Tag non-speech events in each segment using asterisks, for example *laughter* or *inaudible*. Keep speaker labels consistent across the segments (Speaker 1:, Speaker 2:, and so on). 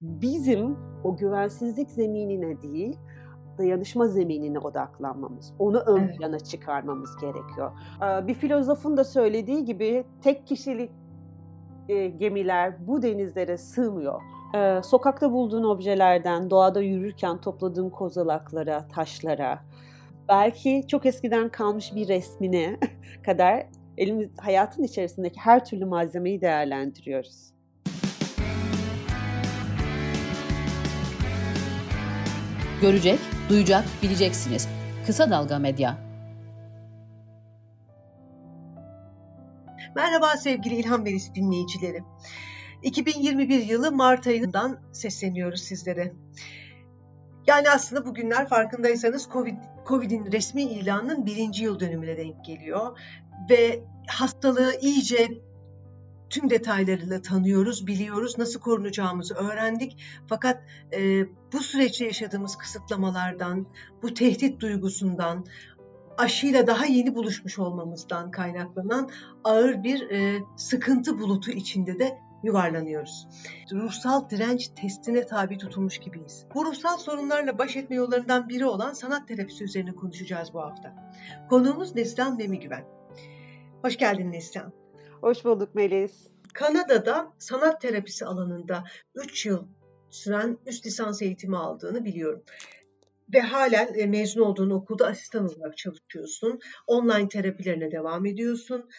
Speaker 1: bizim o güvensizlik zeminine değil, dayanışma zeminine odaklanmamız, onu ön evet. plana çıkarmamız gerekiyor. Bir filozofun da söylediği gibi tek kişilik gemiler bu denizlere sığmıyor. Sokakta bulduğun objelerden, doğada yürürken topladığın kozalaklara, taşlara, belki çok eskiden kalmış bir resmine *laughs* kadar elimiz hayatın içerisindeki her türlü malzemeyi değerlendiriyoruz.
Speaker 2: Görecek, duyacak, bileceksiniz. Kısa Dalga Medya.
Speaker 3: Merhaba sevgili İlham Verisi dinleyicileri. 2021 yılı Mart ayından sesleniyoruz sizlere. Yani aslında bugünler farkındaysanız COVID, COVID'in resmi ilanının birinci yıl dönümüne denk geliyor. Ve hastalığı iyice tüm detaylarıyla tanıyoruz, biliyoruz, nasıl korunacağımızı öğrendik. Fakat e, bu süreçte yaşadığımız kısıtlamalardan, bu tehdit duygusundan, aşıyla daha yeni buluşmuş olmamızdan kaynaklanan ağır bir e, sıkıntı bulutu içinde de yuvarlanıyoruz. Ruhsal direnç testine tabi tutulmuş gibiyiz. Bu ruhsal sorunlarla baş etme yollarından biri olan sanat terapisi üzerine konuşacağız bu hafta. Konuğumuz Neslihan Demigüven. Hoş geldin Neslihan.
Speaker 1: Hoş bulduk Melis.
Speaker 3: Kanada'da sanat terapisi alanında 3 yıl süren üst lisans eğitimi aldığını biliyorum. Ve halen e, mezun olduğun okulda asistan olarak çalışıyorsun. Online terapilerine devam ediyorsun.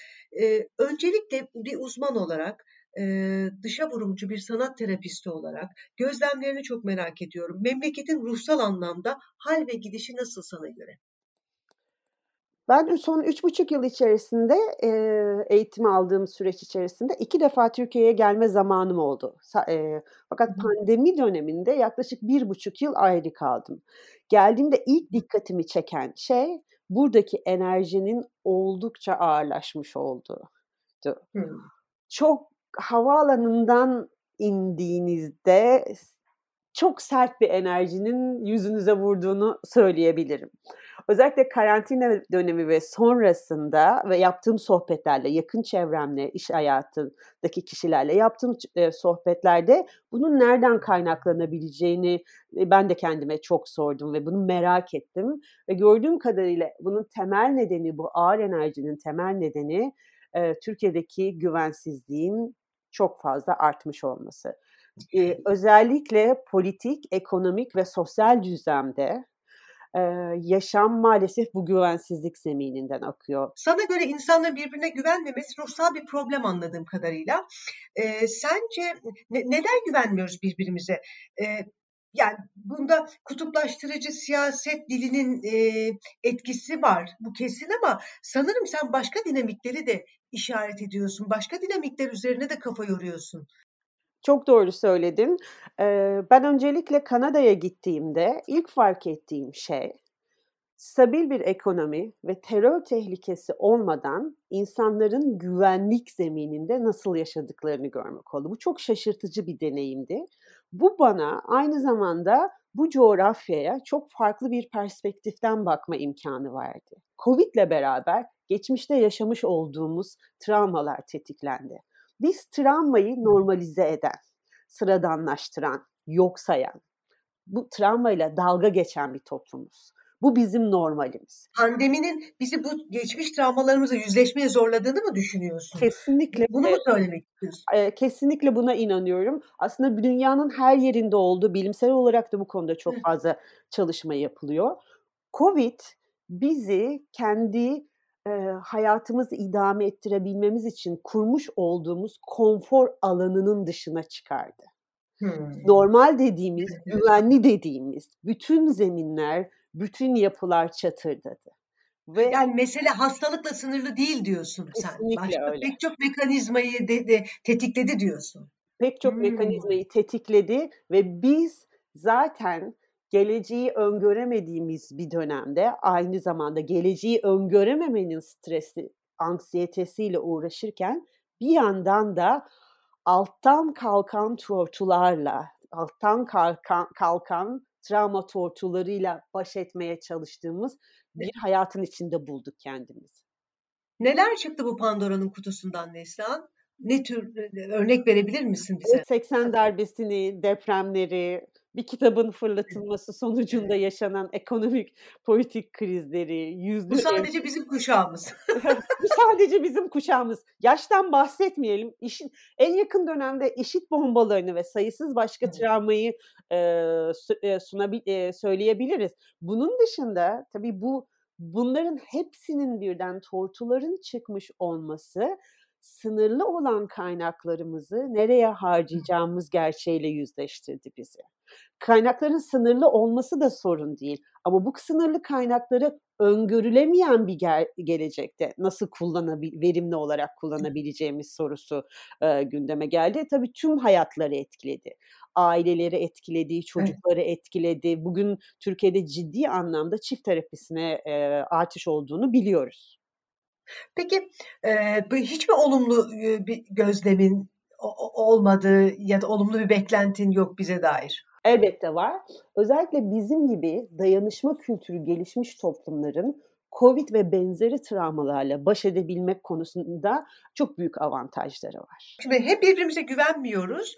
Speaker 3: Ee, öncelikle bir uzman olarak e, dışa vurumcu bir sanat terapisti olarak gözlemlerini çok merak ediyorum. Memleketin ruhsal anlamda hal ve gidişi nasıl sana göre?
Speaker 1: Ben son üç buçuk yıl içerisinde e, eğitim aldığım süreç içerisinde iki defa Türkiye'ye gelme zamanım oldu. E, fakat pandemi döneminde yaklaşık bir buçuk yıl ayrı kaldım. Geldiğimde ilk dikkatimi çeken şey buradaki enerjinin oldukça ağırlaşmış olduğu. Çok havaalanından indiğinizde çok sert bir enerjinin yüzünüze vurduğunu söyleyebilirim. Özellikle karantina dönemi ve sonrasında ve yaptığım sohbetlerle, yakın çevremle, iş hayatındaki kişilerle yaptığım e, sohbetlerde bunun nereden kaynaklanabileceğini e, ben de kendime çok sordum ve bunu merak ettim. Ve gördüğüm kadarıyla bunun temel nedeni, bu ağır enerjinin temel nedeni e, Türkiye'deki güvensizliğin çok fazla artmış olması. Ee, özellikle politik, ekonomik ve sosyal düzlemde e, yaşam maalesef bu güvensizlik zemininden akıyor.
Speaker 3: Sana göre insanların birbirine güvenmemesi ruhsal bir problem anladığım kadarıyla. E, sence ne, neden güvenmiyoruz birbirimize? E, yani bunda kutuplaştırıcı siyaset dilinin e, etkisi var. Bu kesin ama sanırım sen başka dinamikleri de işaret ediyorsun. Başka dinamikler üzerine de kafa yoruyorsun.
Speaker 1: Çok doğru söyledin. Ben öncelikle Kanada'ya gittiğimde ilk fark ettiğim şey stabil bir ekonomi ve terör tehlikesi olmadan insanların güvenlik zemininde nasıl yaşadıklarını görmek oldu. Bu çok şaşırtıcı bir deneyimdi. Bu bana aynı zamanda bu coğrafyaya çok farklı bir perspektiften bakma imkanı verdi. Covid ile beraber geçmişte yaşamış olduğumuz travmalar tetiklendi. Biz travmayı normalize eden, sıradanlaştıran, yok sayan, bu travmayla dalga geçen bir toplumuz. Bu bizim normalimiz.
Speaker 3: Pandeminin bizi bu geçmiş travmalarımızla yüzleşmeye zorladığını mı düşünüyorsun?
Speaker 1: Kesinlikle.
Speaker 3: Bunu mu söylemek istiyorsun?
Speaker 1: Kesinlikle buna inanıyorum. Aslında dünyanın her yerinde olduğu, bilimsel olarak da bu konuda çok fazla çalışma yapılıyor. Covid bizi kendi e, hayatımızı idame ettirebilmemiz için kurmuş olduğumuz konfor alanının dışına çıkardı. Hmm. Normal dediğimiz, *laughs* güvenli dediğimiz bütün zeminler, bütün yapılar çatırdadı.
Speaker 3: Ve yani mesele hastalıkla sınırlı değil diyorsun sen. Başka öyle. pek çok mekanizmayı de, de tetikledi diyorsun.
Speaker 1: Pek çok hmm. mekanizmayı tetikledi ve biz zaten geleceği öngöremediğimiz bir dönemde aynı zamanda geleceği öngörememenin stresi, anksiyetesiyle uğraşırken bir yandan da alttan kalkan tortularla, alttan kalkan, kalkan travma tortularıyla baş etmeye çalıştığımız bir hayatın içinde bulduk kendimizi.
Speaker 3: Neler çıktı bu Pandora'nın kutusundan Neslihan? Ne tür örnek verebilir misin bize?
Speaker 1: 80 darbesini, depremleri, bir kitabın fırlatılması sonucunda yaşanan ekonomik politik krizleri, yüzlü
Speaker 3: Bu sadece bizim kuşağımız.
Speaker 1: Bu sadece bizim kuşağımız. Yaştan bahsetmeyelim. İşin, en yakın dönemde işit bombalarını ve sayısız başka travmayı e, sunabil, e, söyleyebiliriz. Bunun dışında tabii bu bunların hepsinin birden tortuların çıkmış olması sınırlı olan kaynaklarımızı nereye harcayacağımız gerçeğiyle yüzleştirdi bizi. Kaynakların sınırlı olması da sorun değil ama bu sınırlı kaynakları öngörülemeyen bir ge- gelecekte nasıl kullanabil verimli olarak kullanabileceğimiz sorusu e, gündeme geldi. Tabii tüm hayatları etkiledi. Aileleri etkiledi, çocukları evet. etkiledi. Bugün Türkiye'de ciddi anlamda çift terapisine e, artış olduğunu biliyoruz.
Speaker 3: Peki e, hiç mi olumlu e, bir gözlemin olmadığı ya da olumlu bir beklentin yok bize dair?
Speaker 1: Elbette var. Özellikle bizim gibi dayanışma kültürü gelişmiş toplumların COVID ve benzeri travmalarla baş edebilmek konusunda çok büyük avantajları var.
Speaker 3: Şimdi hep birbirimize güvenmiyoruz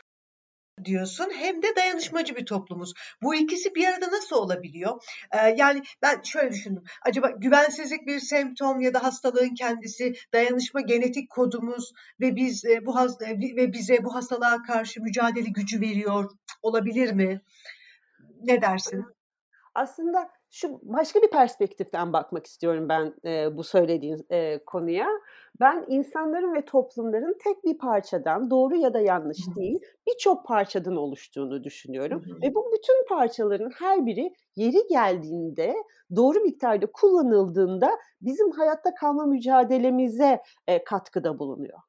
Speaker 3: diyorsun hem de dayanışmacı bir toplumuz. Bu ikisi bir arada nasıl olabiliyor? Ee, yani ben şöyle düşündüm. Acaba güvensizlik bir semptom ya da hastalığın kendisi, dayanışma genetik kodumuz ve biz e, bu has ve bize bu hastalığa karşı mücadele gücü veriyor olabilir mi? Ne dersin?
Speaker 1: Aslında şu başka bir perspektiften bakmak istiyorum ben e, bu söylediğin e, konuya. Ben insanların ve toplumların tek bir parçadan doğru ya da yanlış değil birçok parçadan oluştuğunu düşünüyorum. Ve bu bütün parçaların her biri yeri geldiğinde doğru miktarda kullanıldığında bizim hayatta kalma mücadelemize e, katkıda bulunuyor.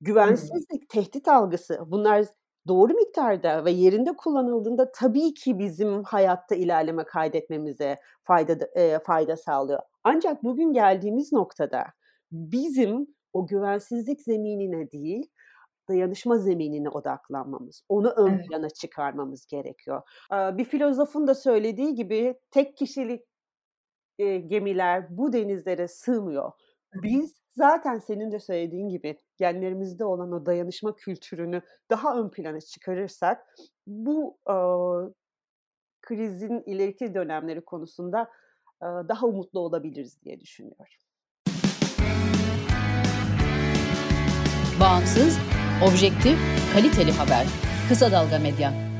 Speaker 1: Güvensizlik, tehdit algısı bunlar doğru miktarda ve yerinde kullanıldığında tabii ki bizim hayatta ilerleme kaydetmemize fayda e, fayda sağlıyor. Ancak bugün geldiğimiz noktada bizim o güvensizlik zeminine değil, dayanışma zeminine odaklanmamız, onu ön plana çıkarmamız gerekiyor. Bir filozofun da söylediği gibi tek kişilik gemiler bu denizlere sığmıyor. Biz zaten senin de söylediğin gibi genlerimizde olan o dayanışma kültürünü daha ön plana çıkarırsak bu e, krizin ileriki dönemleri konusunda e, daha umutlu olabiliriz diye düşünüyorum.
Speaker 2: Bağımsız, objektif, kaliteli haber. Kısa Dalga Medya.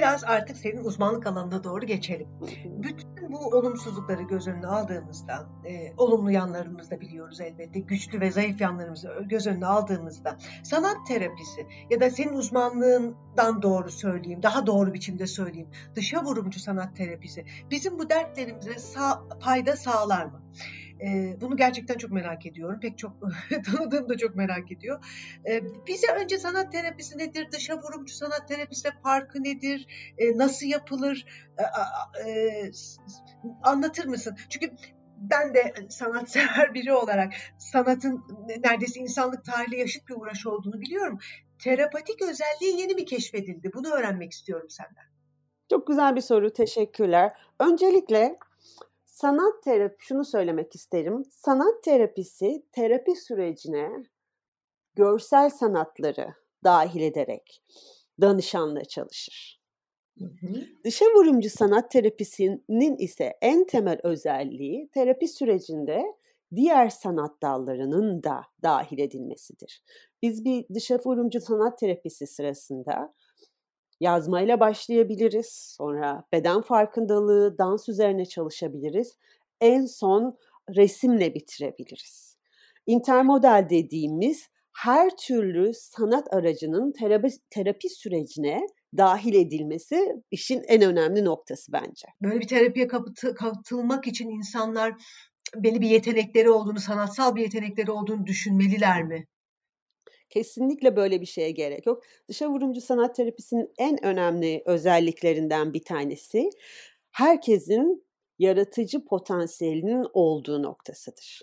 Speaker 3: Biraz artık senin uzmanlık alanına doğru geçelim. Bütün bu olumsuzlukları göz önüne aldığımızda, e, olumlu yanlarımızı da biliyoruz elbette, güçlü ve zayıf yanlarımızı göz önüne aldığımızda sanat terapisi ya da senin uzmanlığından doğru söyleyeyim, daha doğru biçimde söyleyeyim, dışa vurumcu sanat terapisi bizim bu dertlerimize sağ, fayda sağlar mı? E, bunu gerçekten çok merak ediyorum. Pek çok *laughs* tanıdığım da çok merak ediyor. E, bize önce sanat terapisi nedir? Dışa vurumcu sanat terapisiyle farkı nedir? E, nasıl yapılır? E, e, anlatır mısın? Çünkü ben de sanatsever *laughs* biri olarak sanatın neredeyse insanlık tarihiyle yaşıt bir uğraş olduğunu biliyorum. Terapatik özelliği yeni mi keşfedildi? Bunu öğrenmek istiyorum senden.
Speaker 1: Çok güzel bir soru. Teşekkürler. Öncelikle sanat terapi şunu söylemek isterim. Sanat terapisi terapi sürecine görsel sanatları dahil ederek danışanla çalışır. Hı hı. Dışa vurumcu sanat terapisinin ise en temel özelliği terapi sürecinde diğer sanat dallarının da dahil edilmesidir. Biz bir dışa vurumcu sanat terapisi sırasında yazmayla başlayabiliriz. Sonra beden farkındalığı, dans üzerine çalışabiliriz. En son resimle bitirebiliriz. Intermodal dediğimiz her türlü sanat aracının terapi, terapi sürecine dahil edilmesi işin en önemli noktası bence.
Speaker 3: Böyle bir terapiye katılmak için insanlar belli bir yetenekleri olduğunu, sanatsal bir yetenekleri olduğunu düşünmeliler mi?
Speaker 1: Kesinlikle böyle bir şeye gerek yok. Dışa vurumcu sanat terapisinin en önemli özelliklerinden bir tanesi herkesin yaratıcı potansiyelinin olduğu noktasıdır.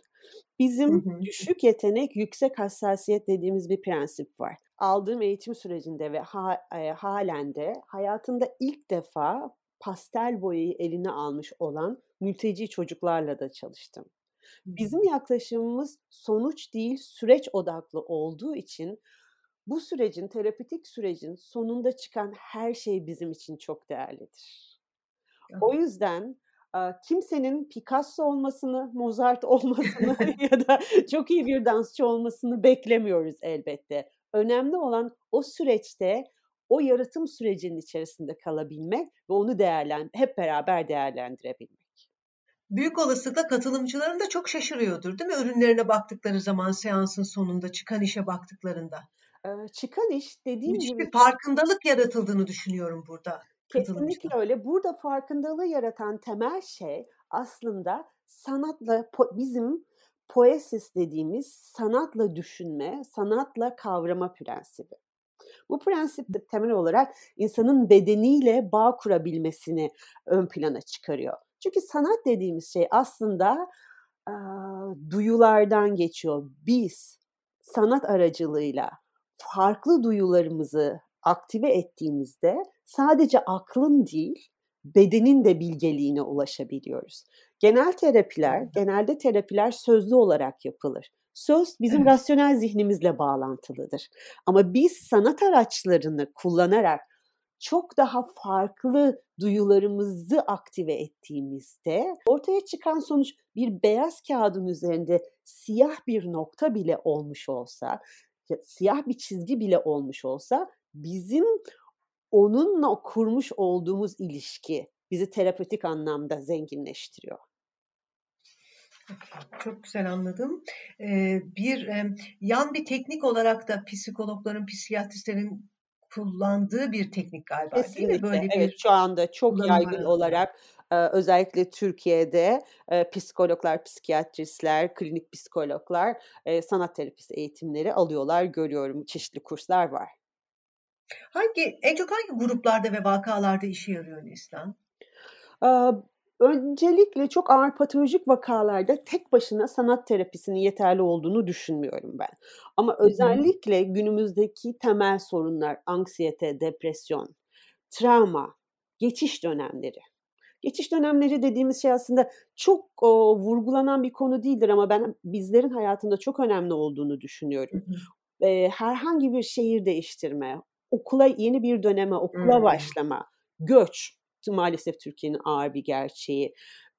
Speaker 1: Bizim hı hı. düşük yetenek, yüksek hassasiyet dediğimiz bir prensip var. Aldığım eğitim sürecinde ve ha, e, halen de hayatında ilk defa pastel boyayı eline almış olan mülteci çocuklarla da çalıştım. Bizim yaklaşımımız sonuç değil, süreç odaklı olduğu için bu sürecin, terapötik sürecin sonunda çıkan her şey bizim için çok değerlidir. O yüzden kimsenin Picasso olmasını, Mozart *laughs* olmasını ya da çok iyi bir dansçı olmasını beklemiyoruz elbette. Önemli olan o süreçte o yaratım sürecinin içerisinde kalabilmek ve onu değerlen hep beraber değerlendirebilmek.
Speaker 3: Büyük olasılıkla katılımcıların da çok şaşırıyordur değil mi? Ürünlerine baktıkları zaman seansın sonunda çıkan işe baktıklarında.
Speaker 1: Ee, çıkan iş dediğim
Speaker 3: Müthiş
Speaker 1: gibi...
Speaker 3: bir farkındalık yaratıldığını düşünüyorum burada.
Speaker 1: Kesinlikle öyle. Burada farkındalığı yaratan temel şey aslında sanatla bizim poesis dediğimiz sanatla düşünme, sanatla kavrama prensibi. Bu prensip de temel olarak insanın bedeniyle bağ kurabilmesini ön plana çıkarıyor. Çünkü sanat dediğimiz şey aslında e, duyulardan geçiyor. Biz sanat aracılığıyla farklı duyularımızı aktive ettiğimizde sadece aklın değil, bedenin de bilgeliğine ulaşabiliyoruz. Genel terapiler, genelde terapiler sözlü olarak yapılır. Söz bizim evet. rasyonel zihnimizle bağlantılıdır. Ama biz sanat araçlarını kullanarak çok daha farklı duyularımızı aktive ettiğimizde ortaya çıkan sonuç bir beyaz kağıdın üzerinde siyah bir nokta bile olmuş olsa, siyah bir çizgi bile olmuş olsa bizim onunla kurmuş olduğumuz ilişki bizi terapötik anlamda zenginleştiriyor.
Speaker 3: Çok güzel anladım. Bir yan bir teknik olarak da psikologların, psikiyatristlerin kullandığı bir teknik galiba.
Speaker 1: Kesinlikle. Değil mi? Böyle evet, bir şu anda çok yaygın olarak özellikle Türkiye'de psikologlar, psikiyatristler, klinik psikologlar sanat terapisi eğitimleri alıyorlar. Görüyorum çeşitli kurslar var.
Speaker 3: Hangi en çok hangi gruplarda ve vakalarda işe yarıyor Neslihan?
Speaker 1: Öncelikle çok ağır patolojik vakalarda tek başına sanat terapisinin yeterli olduğunu düşünmüyorum ben. Ama özellikle günümüzdeki temel sorunlar, anksiyete, depresyon, travma, geçiş dönemleri. Geçiş dönemleri dediğimiz şey aslında çok o, vurgulanan bir konu değildir ama ben bizlerin hayatında çok önemli olduğunu düşünüyorum. E, herhangi bir şehir değiştirme, okula yeni bir döneme, okula başlama, göç, maalesef Türkiye'nin ağır bir gerçeği.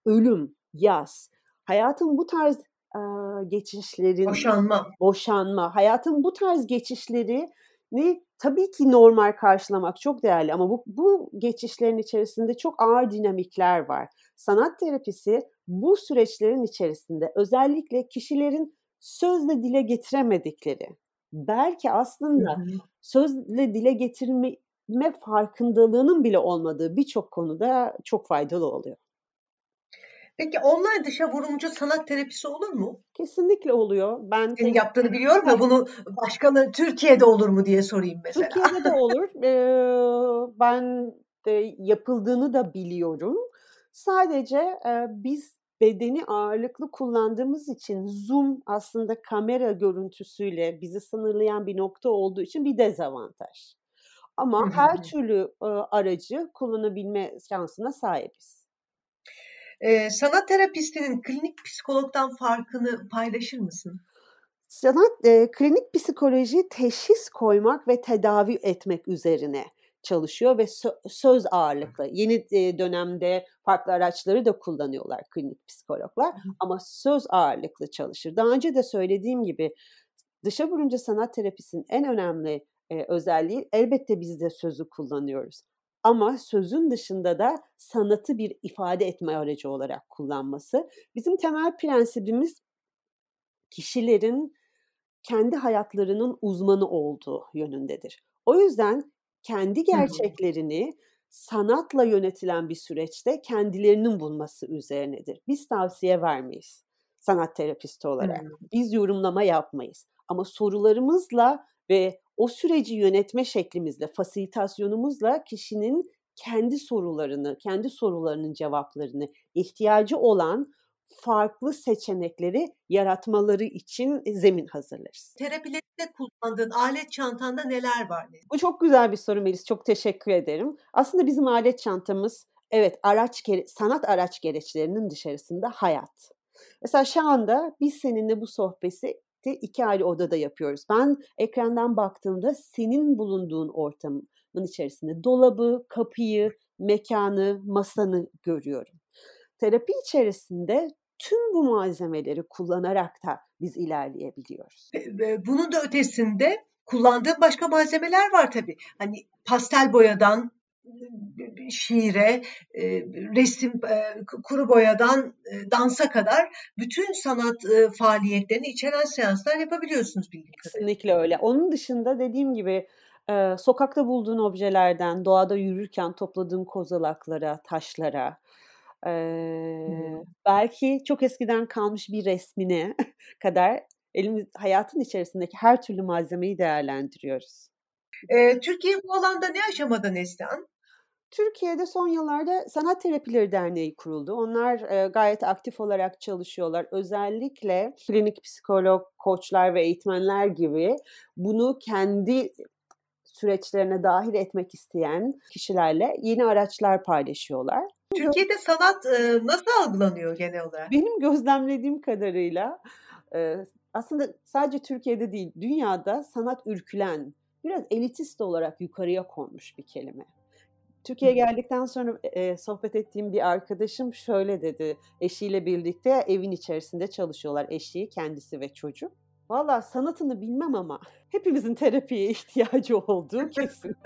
Speaker 1: Ölüm, yaz. Hayatın bu tarz e, geçişlerin...
Speaker 3: Boşanma.
Speaker 1: Boşanma. Hayatın bu tarz geçişleri ne tabii ki normal karşılamak çok değerli ama bu, bu geçişlerin içerisinde çok ağır dinamikler var. Sanat terapisi bu süreçlerin içerisinde özellikle kişilerin sözle dile getiremedikleri, belki aslında sözle dile getirme farkındalığının bile olmadığı birçok konuda çok faydalı oluyor.
Speaker 3: Peki online dışa vurumcu sanat terapisi olur mu?
Speaker 1: Kesinlikle oluyor. Ben
Speaker 3: Senin yaptığını biliyorum ya bunu başkaları Türkiye'de olur mu diye sorayım mesela.
Speaker 1: Türkiye'de de olur. *laughs* Ee, ben de yapıldığını da biliyorum. Sadece e, biz bedeni ağırlıklı kullandığımız için Zoom aslında kamera görüntüsüyle bizi sınırlayan bir nokta olduğu için bir dezavantaj. Ama her türlü e, aracı kullanabilme şansına sahibiz.
Speaker 3: Ee, sanat terapistinin klinik psikologdan farkını paylaşır mısın?
Speaker 1: Sanat e, klinik psikoloji teşhis koymak ve tedavi etmek üzerine çalışıyor ve sö- söz ağırlıklı. Yeni e, dönemde farklı araçları da kullanıyorlar klinik psikologlar ama söz ağırlıklı çalışır. Daha önce de söylediğim gibi dışa vurunca sanat terapisinin en önemli e, özelliği elbette biz de sözü kullanıyoruz. Ama sözün dışında da sanatı bir ifade etme aracı olarak kullanması. Bizim temel prensibimiz kişilerin kendi hayatlarının uzmanı olduğu yönündedir. O yüzden kendi gerçeklerini sanatla yönetilen bir süreçte kendilerinin bulması üzerinedir. Biz tavsiye vermeyiz sanat terapisti olarak. Biz yorumlama yapmayız. Ama sorularımızla ve o süreci yönetme şeklimizle, fasilitasyonumuzla kişinin kendi sorularını, kendi sorularının cevaplarını, ihtiyacı olan farklı seçenekleri yaratmaları için zemin hazırlarız.
Speaker 3: Terapilerde kullandığın alet çantanda neler var?
Speaker 1: Bu çok güzel bir soru Melis. Çok teşekkür ederim. Aslında bizim alet çantamız Evet, araç sanat araç gereçlerinin dışarısında hayat. Mesela şu anda biz seninle bu sohbeti iki ayrı odada yapıyoruz. Ben ekrandan baktığımda senin bulunduğun ortamın içerisinde dolabı, kapıyı, mekanı, masanı görüyorum. Terapi içerisinde tüm bu malzemeleri kullanarak da biz ilerleyebiliyoruz.
Speaker 3: Bunun da ötesinde kullandığım başka malzemeler var tabii. Hani pastel boyadan şiire, resim, kuru boyadan dansa kadar bütün sanat faaliyetlerini içeren seanslar yapabiliyorsunuz bildiğim
Speaker 1: kadarıyla. Kesinlikle öyle. Onun dışında dediğim gibi sokakta bulduğun objelerden, doğada yürürken topladığın kozalaklara, taşlara, hmm. belki çok eskiden kalmış bir resmine *laughs* kadar elimiz hayatın içerisindeki her türlü malzemeyi değerlendiriyoruz.
Speaker 3: E, Türkiye bu alanda ne aşamada Neslihan?
Speaker 1: Türkiye'de son yıllarda Sanat Terapileri Derneği kuruldu. Onlar e, gayet aktif olarak çalışıyorlar. Özellikle klinik psikolog, koçlar ve eğitmenler gibi bunu kendi süreçlerine dahil etmek isteyen kişilerle yeni araçlar paylaşıyorlar.
Speaker 3: Türkiye'de sanat e, nasıl algılanıyor genel olarak?
Speaker 1: Benim gözlemlediğim kadarıyla e, aslında sadece Türkiye'de değil, dünyada sanat ürkülen, biraz elitist olarak yukarıya konmuş bir kelime. Türkiye'ye geldikten sonra e, sohbet ettiğim bir arkadaşım şöyle dedi. Eşiyle birlikte evin içerisinde çalışıyorlar. Eşi, kendisi ve çocuk. Valla sanatını bilmem ama *laughs* hepimizin terapiye *laughs* ihtiyacı olduğu kesin.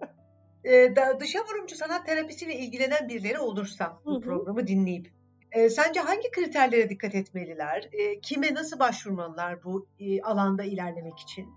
Speaker 1: *laughs*
Speaker 3: e, dışa vurumcu sanat terapisiyle ilgilenen birileri olursa bu programı dinleyip e, sence hangi kriterlere dikkat etmeliler? E, kime nasıl başvurmalılar bu e, alanda ilerlemek için?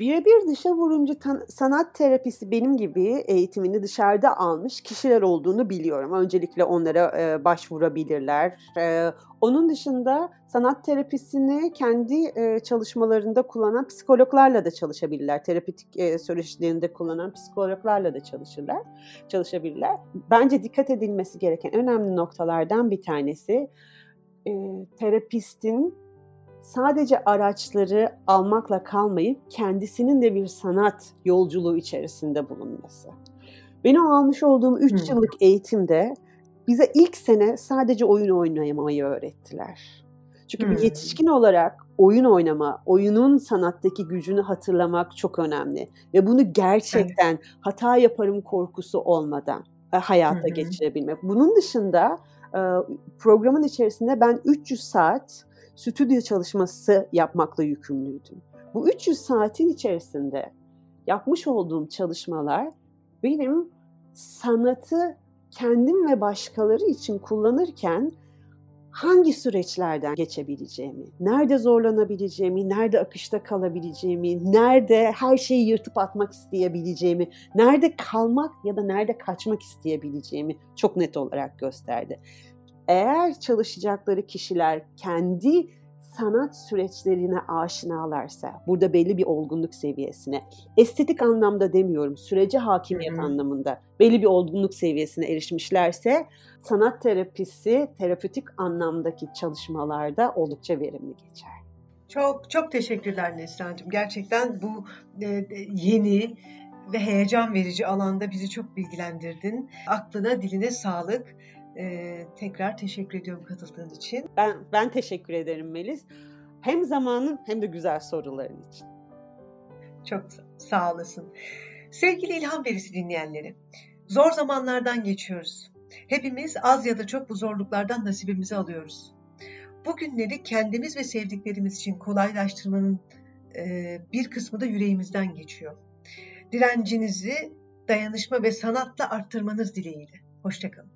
Speaker 1: Birebir dışa vurumcu sanat terapisi benim gibi eğitimini dışarıda almış kişiler olduğunu biliyorum. Öncelikle onlara e, başvurabilirler. E, onun dışında sanat terapisini kendi e, çalışmalarında kullanan psikologlarla da çalışabilirler. Terapetik e, süreçlerinde kullanan psikologlarla da çalışırlar, çalışabilirler. Bence dikkat edilmesi gereken önemli noktalardan bir tanesi e, terapistin sadece araçları almakla kalmayıp kendisinin de bir sanat yolculuğu içerisinde bulunması. Benim almış olduğum 3 hmm. yıllık eğitimde bize ilk sene sadece oyun oynamayı öğrettiler. Çünkü hmm. bir yetişkin olarak oyun oynama, oyunun sanattaki gücünü hatırlamak çok önemli. Ve bunu gerçekten evet. hata yaparım korkusu olmadan e, hayata hmm. geçirebilmek. Bunun dışında programın içerisinde ben 300 saat stüdyo çalışması yapmakla yükümlüydüm. Bu 300 saatin içerisinde yapmış olduğum çalışmalar benim sanatı kendim ve başkaları için kullanırken hangi süreçlerden geçebileceğimi, nerede zorlanabileceğimi, nerede akışta kalabileceğimi, nerede her şeyi yırtıp atmak isteyebileceğimi, nerede kalmak ya da nerede kaçmak isteyebileceğimi çok net olarak gösterdi eğer çalışacakları kişiler kendi sanat süreçlerine aşinalarsa, burada belli bir olgunluk seviyesine, estetik anlamda demiyorum, sürece hakimiyet hmm. anlamında belli bir olgunluk seviyesine erişmişlerse, sanat terapisi terapötik anlamdaki çalışmalarda oldukça verimli geçer.
Speaker 3: Çok çok teşekkürler Neslihan'cığım. Gerçekten bu e, yeni ve heyecan verici alanda bizi çok bilgilendirdin. Aklına, diline sağlık. Ee, tekrar teşekkür ediyorum katıldığın için.
Speaker 1: Ben ben teşekkür ederim Melis. Hem zamanın hem de güzel soruların için.
Speaker 3: Çok sağ olasın. Sevgili İlham Verisi dinleyenleri, zor zamanlardan geçiyoruz. Hepimiz az ya da çok bu zorluklardan nasibimizi alıyoruz. Bu günleri kendimiz ve sevdiklerimiz için kolaylaştırmanın e, bir kısmı da yüreğimizden geçiyor. Direncinizi dayanışma ve sanatla arttırmanız dileğiyle. Hoşçakalın.